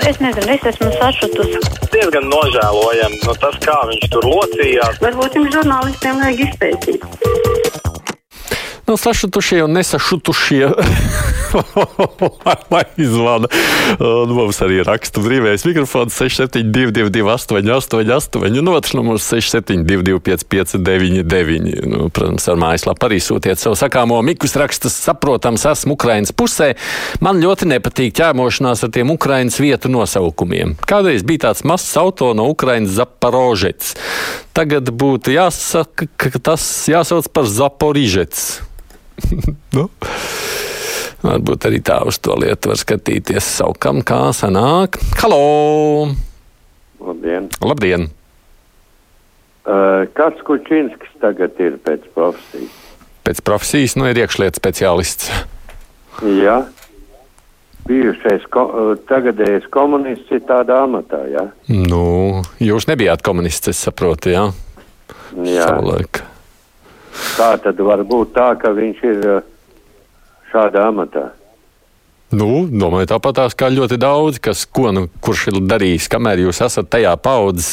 Es nezinu, es esmu sašutusi. Diezgan nožēlojami nu, tas, kā viņš tur locījās. Varbūt jums žurnālistiem vajag izpētīt. Nu, sašutušie un nesašutušie lai izvana. Un mums arī raksta brīvais mikrofons 6722, 888, un otrs numurs 6722, 559, nu, protams, ar mājaslapu arī sūtiet savu sakāmo. Mikus raksta, saprotams, esmu Ukrainas pusē. Man ļoti nepatīk ķēmošanās ar tiem Ukrainas vietu nosaukumiem. Kādreiz bija tāds mazs auto no Ukrainas Zaporožets. Tagad būtu jāsaka, ka tas jāsauc par Zaporižets. nu? Varbūt arī tā uz to lietu var skatīties saukam, kā sanāk. Halo! Labdien! Labdien! Uh, kāds Kučinskis tagad ir pēc profesijas? Pēc profesijas, nu, ir iekšlietu speciālists. Jā. Bijušais, ko, uh, tagadējais komunists ir tādā amatā, jā? Nu, jūs nebijāt komunists, es saprotu, jā? Jā. Savulaik. Kā tad var būt tā, ka viņš ir uh, šādā amatā? Nu, domāju, tāpat tās kā ļoti daudz, kas, ko, nu, kurš ir darījis, kamēr jūs esat tajā paudzes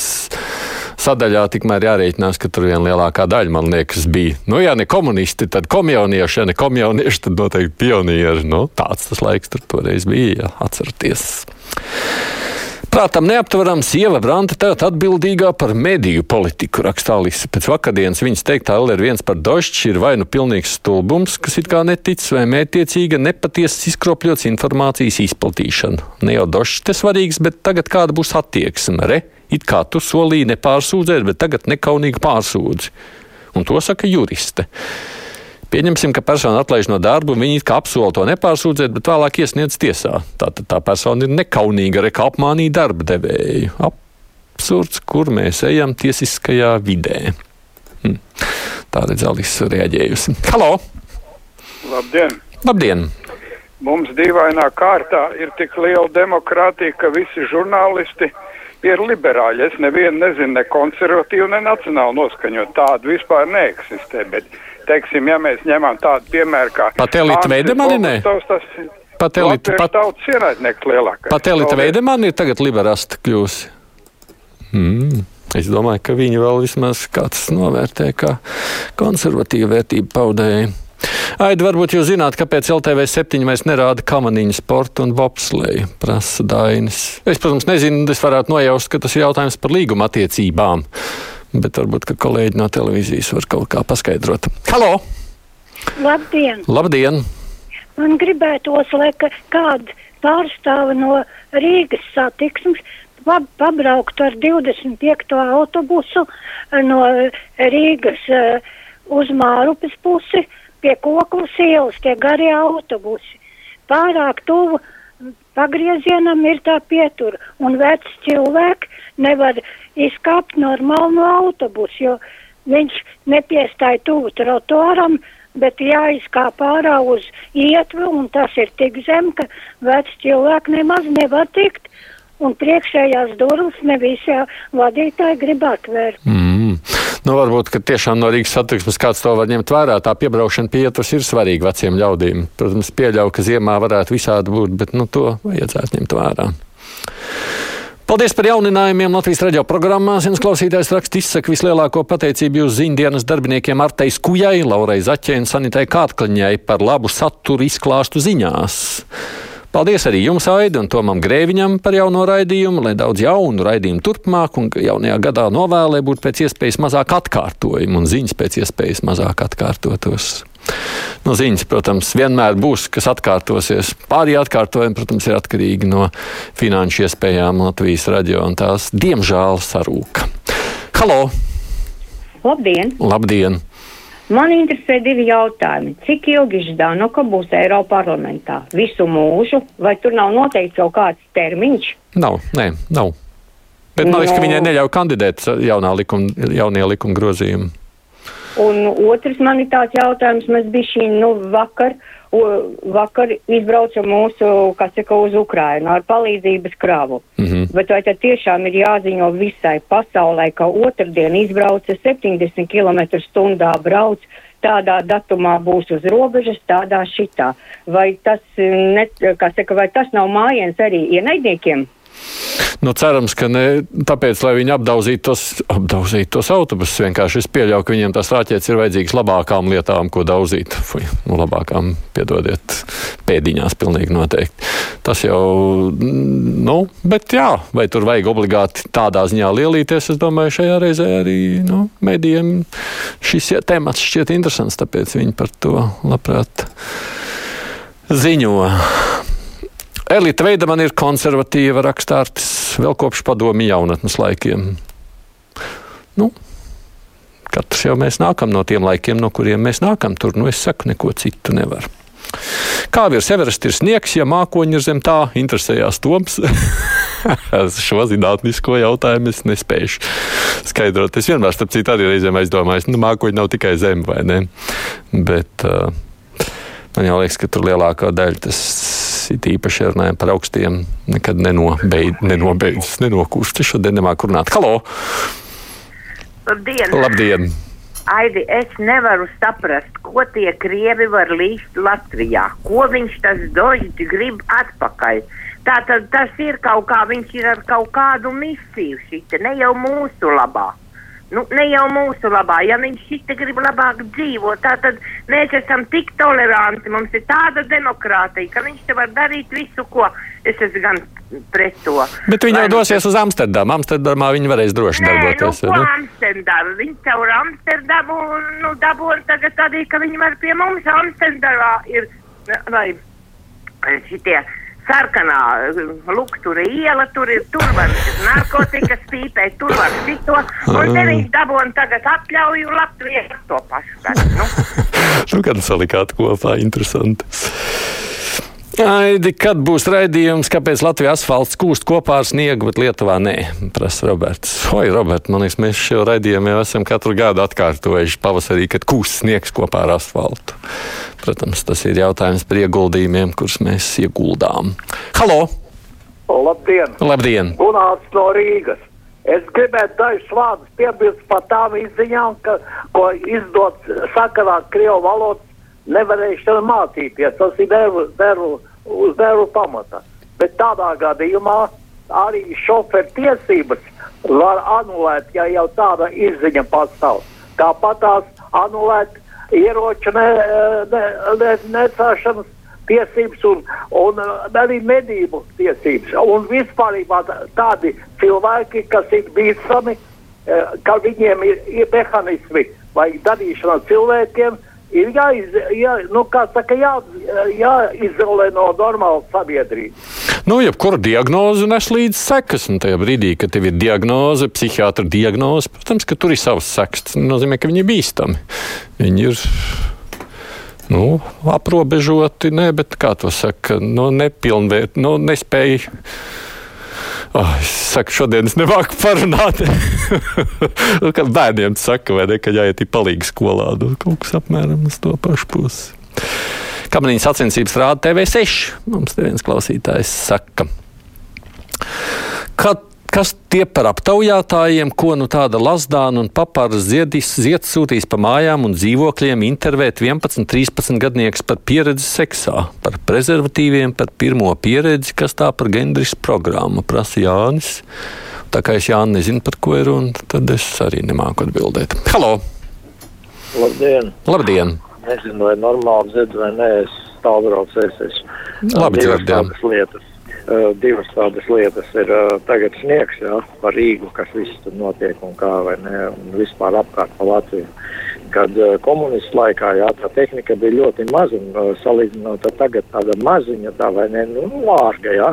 sadaļā, tikmēr jārēķinās, ka tur viena lielākā daļa, man liekas, bija. Nu, ja ne komunisti, tad komjaunieši, ja ne komjaunieši, tad noteikti pionieri. Nu, tāds tas laiks tur toreiz bija, ja atceraties. Prātam neaptverama sieva Branta tagad atbildīgā par mediju politiku, rakstā Lisa. Pēc vakardienas viņas teiktā LR1 par došķi ir vai nu pilnīgs stulbums, kas it kā netic, vai mētiecīga, nepatiesas izkropļots informācijas izplatīšana. Ne jau došķis te svarīgs, bet tagad kāda būs attieksme, re? It kā tu solīji nepārsūdzēt, bet tagad nekaunīgi pārsūdzi. Un to saka juriste. Pieņemsim, ka persona atlaiž no darba, viņi kā apsola to nepārsūdzēt, bet vēlāk iesniedz tiesā. Tātad tā persona ir nekaunīga, reka apmānīja darba devēju. Absurds, kur mēs ejam tiesiskajā vidē. Hm. Tā redz Alisa reaģējusi. Halo! Labdien! Labdien! Mums dīvainā kārtā ir tik liela demokrātija, ka visi žurnālisti ir liberāļi. Es nevienu nezinu, ne konservatīvu, ne nacionālu noskaņot. Tādu vispār neeksistē. Bet teiksim, ja mēs ņemam tādu piemēru kā Pat Elita Veidemani? Tas Pat Elita, pat... tautas ienaidnieks lielākais. Pat Elita Veidemani ir tagad liberāsta kļūsi. Mm. Es domāju, ka viņi vēl vismaz kāds novērtē kā konservatīvu vērtību paudēju. Aidi, varbūt jūs zināt, kāpēc LTV 7 vairs nerāda kamaniņu sportu un bobsleju, prasa Dainis. Es, protams, nezinu, es varētu nojaust, ka tas ir jautājums par līguma attiecībām bet varbūt kolēģi no televīzijas var kaut kā paskaidrot. Halo! Labdien! Labdien. Man gribētos, lai kāda pārstāve no Rīgas satiksmes pabrauktu ar 25. autobusu no Rīgas uh, uz Mārupes pusi pie koklas ielas, tie garie autobusi. Pārāk tuvu pagriezienam ir tā pietura, un veci cilvēki nevar izkāpt normāli no autobusa, jo viņš nepiestāja tuvu trotuāram, bet jāizkāp ārā uz ietvu, un tas ir tik zem, ka veci cilvēki nemaz nevar tikt. Un priekšējās durvis ne visi vadītāji grib atvērt. Mm. Nu, varbūt, ka tiešām no Rīgas satiksmes kāds to var ņemt vērā. Tā piebraukšana pie ietvers ir svarīga veciem ļaudīm. Protams, pieļauju, ka ziemā varētu visādi būt, bet nu, to vajadzētu ņemt vērā. Paldies par jauninājumiem Latvijas radio programmās. Viens klausītājs raksta izsaka vislielāko pateicību jūsu ziņdienas darbiniekiem Artei Skujai, Laurai Zaķei un Sanitai Kārtkliņai par labu saturu izklāstu ziņās. Paldies arī jums, Aidi, un Tomam Grēviņam par jauno raidījumu, lai daudz jaunu raidījumu turpmāk un jaunajā gadā novēlē būtu pēc iespējas mazāk atkārtojumu un ziņas pēc iespējas mazāk atkārtotos. No ziņas, protams, vienmēr būs, kas atkārtosies. Pārējie atkārtojumi, protams, ir atkarīgi no finanšu iespējām Latvijas radio un tās, diemžēl, sarūka. Halo! Labdien! Labdien! Man interesē divi jautājumi. Cik ilgi Ždanoka būs Eiropa parlamentā? Visu mūžu, vai tur nav noteikts kaut kāds termiņš? Nav, nē, nav. Bet man liekas, no. ka viņai neļauj kandidēt jaunā likuma, jaunie likuma grozījumi. Un otrs man ir tāds jautājums, mēs bijām nu, vakar uh, vakar izbrauca mūsu, kas saka, uz Ukrainu ar palīdzības kravu. Mm -hmm. Bet vai tad tiešām ir jāziņo visai pasaulē, ka otrdien izbrauca 70 km stundā brauc, tādā datumā būs uz robežas, tādā šitā. Vai tas, ne, kā saka, vai tas nav mājiens arī ienaidniekiem? Nu, cerams, ka ne tāpēc, lai viņi apdauzītu tos, apdauzītu tos autobusus. Vienkārši es pieļauju, ka viņiem tās raķetes ir vajadzīgas labākām lietām, ko daudzīt. Fui, nu, labākām, piedodiet, pēdiņās pilnīgi noteikti. Tas jau, nu, bet jā, vai tur vajag obligāti tādā ziņā lielīties, es domāju, šajā reizē arī, nu, medijiem šis temats šķiet interesants, tāpēc viņi par to labprāt ziņo. Elita Veidemana ir konservatīva rakstārs vēl kopš padomi jaunatnes laikiem. Nu, katrs jau mēs nākam no tiem laikiem, no kuriem mēs nākam. Tur, nu, es saku, neko citu nevar. Kā virs Everest ir sniegs, ja mākoņi ir zem tā, interesējās Toms. Šo zinātnisko jautājumu es nespēju skaidrot. Es vienmēr, starp citu, arī reizēm aizdomājos, nu, mākoņi nav tikai zem, vai ne? Bet uh, man jau liekas, ka tur lielākā daļa tas it īpaši runājam par augstiem, nekad nenobeidz, nenobeidzas, nenokūst. Šodien nemāku runāt. Halo! Labdien! Labdien. Aidi, es nevaru saprast, ko tie krievi var līst Latvijā. Ko viņš tas dožģi grib atpakaļ. Tātad tas ir kaut kā, viņš ir ar kaut kādu misiju šite, ne jau mūsu labā. Nu, ne jau mūsu labā, ja viņš šitā grib labāk dzīvot, tad mēs esam tik toleranti, mums ir tāda demokrātija, ka viņš te var darīt visu, ko es esmu gan pret to. Bet viņi jau dosies uz Amsterdamu. Amsterdamā viņi varēs droši Nē, darboties. Nu, ko vai ne? Amsterdamu? Viņi caur Amsterdamu nu, dabūna tagad arī, ka viņi var pie mums Amsterdamā ir, vai šitie sarkanā, lūk, tur ir iela, tur ir, tur var narkotikas pīpēt, tur var šito, un te viņš dabūna tagad atļauju Latvijai to pašu. Tad, nu. Nu, kad salikāt kopā, interesanti. Aidi, kad būs raidījums, kāpēc Latvijas asfalts kūst kopā ar sniegu, bet Lietuvā nē? Prasa Roberts. Oi, Robert, man liekas, mēs šo raidījumu jau esam katru gadu atkārtojuši pavasarī, kad kūst sniegs kopā ar asfaltu. Protams, tas ir jautājums par ieguldījumiem, kurus mēs ieguldām. Halo! Labdien! Labdien! Gunārs no Rīgas. Es gribētu dažus vārdus piebilst par tām izziņām, ka, ko izdot sakarā Krievu valodas nevarēšana mācīties. Tas ir devu, devu, uz devu pamata. Bet tādā gadījumā arī šoferu tiesības var anulēt, ja jau tāda izziņa pastāv. Tāpat tās anulēt ieroču ne, ne, ne, necēšanas tiesības un, un arī medību tiesības. Un vispār tādi cilvēki, kas ir bīstami, eh, ka viņiem ir, ir mehānismi vai darīšana cilvēkiem, ir jāiz, jā, nu, saka, jā, jāizolē no normālas sabiedrības. Nu, jebkura diagnoze nes līdzi sekas, un tajā brīdī, kad tev ir diagnoze, psihiatra diagnoze, protams, ka tur ir savs sekas. Tas nozīmē, ka viņi ir bīstami. Viņi ir nu, aprobežoti, ne, bet kā to saka, nu, nepilnvērt, nu, nespēja. Oh, es saku, šodien es nemāku parunāt. Nu, kad bērniem saka, vai ne, ka jāiet ir palīgi skolā, nu, kaut kas apmēram uz to pašu pusi. Kamaniņas sacensības rāda TV6. Mums te viens klausītājs saka, ka Kas tie par aptaujātājiem, ko nu tāda Lazdāna un papāras ziedis, zieds sūtīs pa mājām un dzīvokļiem intervēt 11, 13 gadnieks par pieredzi seksā, par prezervatīviem, par pirmo pieredzi, kas tā par gendris programmu prasa Jānis. Tā kā es Jāni nezinu, par ko ir runa, tad es arī nemāku atbildēt. Halo! Labdien! Labdien! Nezinu, vai normāli dzird vai nē, es tālbraucējs. Es Labi lietas. Uh, divas tādas lietas ir uh, tagad sniegs, jā, par Rīgu, kas viss tur notiek un kā, vai ne, un vispār apkārt pa Latviju. Kad uh, komunistu laikā, jā, tā tehnika bija ļoti maza, un uh, salīdzinot ar tagad tāda maziņa, tā vai ne, nu, vārga, jā,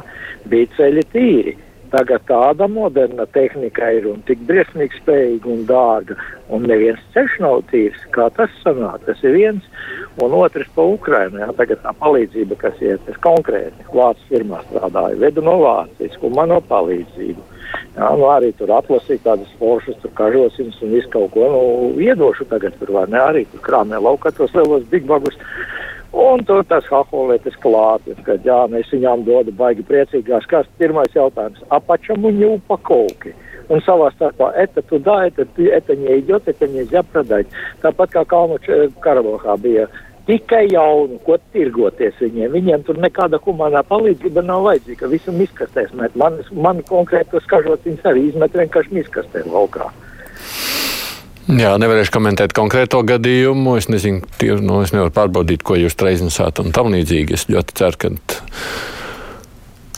bija ceļi tīri. Tagad tāda moderna tehnika ir un tik briesmīgi spējīga un dārga, un neviens ceļš nav tīrs. Kā tas sanāk? Tas ir viens, un otrs pa Ukrainu. Jā, tagad tā palīdzība, kas iet, es konkrēti Vācijas firmā strādāju, vedu no Vācijas, humano palīdzību. Jā, nu arī tur atlasīju tādas foršas, tur kažosiņas un visu kaut ko, nu, iedošu tagad tur, vai ne, arī tur krāmē laukā tos lielos bigbagus. Un tur tas haholētis klāt, kad jā, mēs viņām dodu baigi priecīgās, kas pirmais jautājums - apačam un упаковки. Un savā starpā, это туда, это, это не идет, это нельзя продать. Tāpat kā Kalnu Karabahā bija tikai jaunu, ko tirgoties viņiem. Viņiem tur nekāda humanā palīdzība nav vajadzīga. Visam izkastēs met. Man, man konkrēti skažociņas arī izmet vienkārši izkastē laukā. Jā, nevarēšu komentēt konkrēto gadījumu. Es nezinu, tie, nu, es nevaru pārbaudīt, ko jūs reiznesāt un tam līdzīgi. Es ļoti ceru, ka,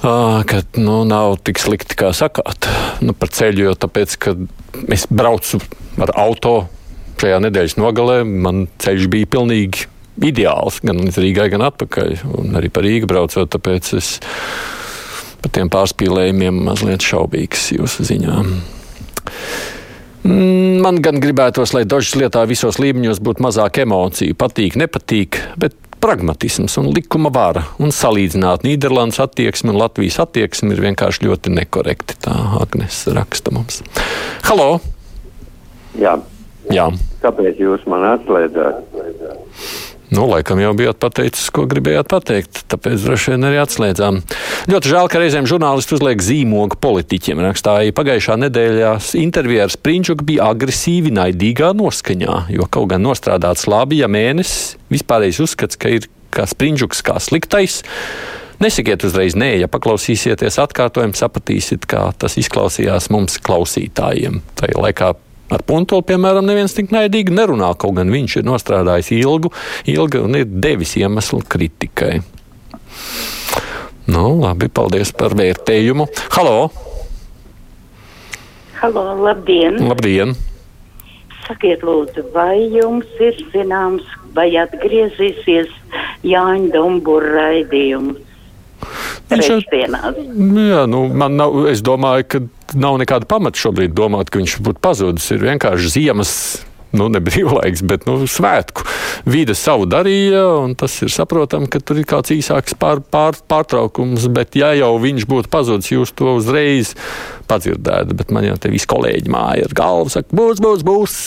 uh, ka nu, nav tik slikti, kā sakāt. Nu, par ceļu, jo tāpēc, ka es braucu ar auto šajā nedēļas nogalē, man ceļš bija pilnīgi ideāls gan līdz Rīgai, gan atpakaļ. Un arī par Rīgu braucot, tāpēc es par tiem pārspīlējumiem mazliet šaubīgs jūsu ziņām. Mm, man gan gribētos, lai dažas lietā visos līmeņos būtu mazāk emociju, patīk, nepatīk, bet pragmatisms un likuma vara un salīdzināt Nīderlandes attieksmi un Latvijas attieksmi ir vienkārši ļoti nekorekti. Tā Agnēs raksta mums. Halo! Jā. Jā. Kāpēc jūs man atslēdzāt? Nu, laikam jau bijāt pateicis, ko gribējāt pateikt, tāpēc droši vien arī atslēdzām. Ļoti žēl, ka reizēm žurnālisti uzliek zīmogu politiķiem. Rakstāja, pagājušā nedēļā intervijā ar Sprinčuku bija agresīvi, naidīgā noskaņā, jo kaut gan nostrādāts labi, ja mēnesis vispārējais uzskats, ka ir kā Sprinčuks kā sliktais. Nesakiet uzreiz nē, ja paklausīsieties atkārtojumu, sapratīsiet, kā tas izklausījās mums klausītājiem. Tajā laikā Ar Puntolu, piemēram, neviens tik naidīgi nerunā, kaut gan viņš ir nostrādājis ilgu, ilgu un ir devis iemeslu kritikai. Nu, labi, paldies par vērtējumu. Halo! Halo, labdien! Labdien! Sakiet, lūdzu, vai jums ir zināms, vai atgriezīsies Jāņa Dumbura raidījums? Viņš ir. Jā, nu, man nav, es domāju, ka nav nekāda pamata šobrīd domāt, ka viņš būtu pazudis. Ir vienkārši ziemas. Nu, ne brīvlaiks, bet nu, svētku vide savu darīja, un tas ir saprotami, ka tur ir kāds īsāks pār, pār, pārtraukums. Bet, ja jau viņš būtu pazudis, jūs to uzreiz padzirdētu. Bet man jau te visi kolēģi māja ar galvu saka, būs, būs, būs.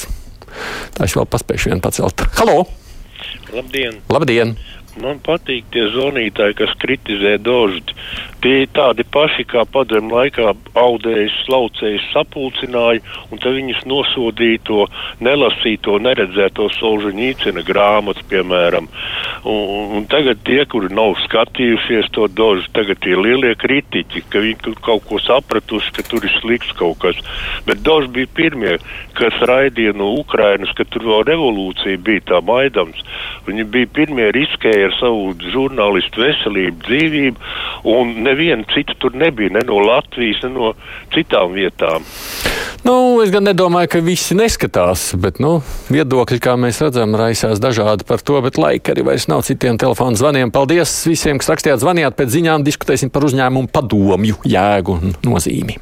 Tā es vēl paspēju vienu pacelt. Halo! Labdien! Labdien! Man patīk tie zonītāji, kas kritizē doždi. Tie ir tādi paši, kā padomu laikā audējis, slaucējis, sapulcināja, un tad viņus nosodīja to nelasīto, neredzēto Solžaņīcina grāmatu, piemēram. Un, un tagad tie, kuri nav skatījušies to dožu, tagad ir lielie kritiķi, ka viņi kaut ko sapratuši, ka tur ir slikts kaut kas. Bet doži bija pirmie, kas raidīja no Ukrainas, ka tur vēl revolūcija bija tā maidams. Viņi bija pirmie riskēja ar savu žurnālistu veselību, dzīvību, un neviena cita tur nebija, ne no Latvijas, ne no citām vietām. Nu, es gan nedomāju, ka visi neskatās, bet nu, viedokļi, kā mēs redzam, raisās dažādi par to, bet laika arī vairs nav citiem telefonu zvaniem. Paldies visiem, kas rakstījāt, zvanījāt pēc ziņām, diskutēsim par uzņēmumu padomju jēgu un nozīmi.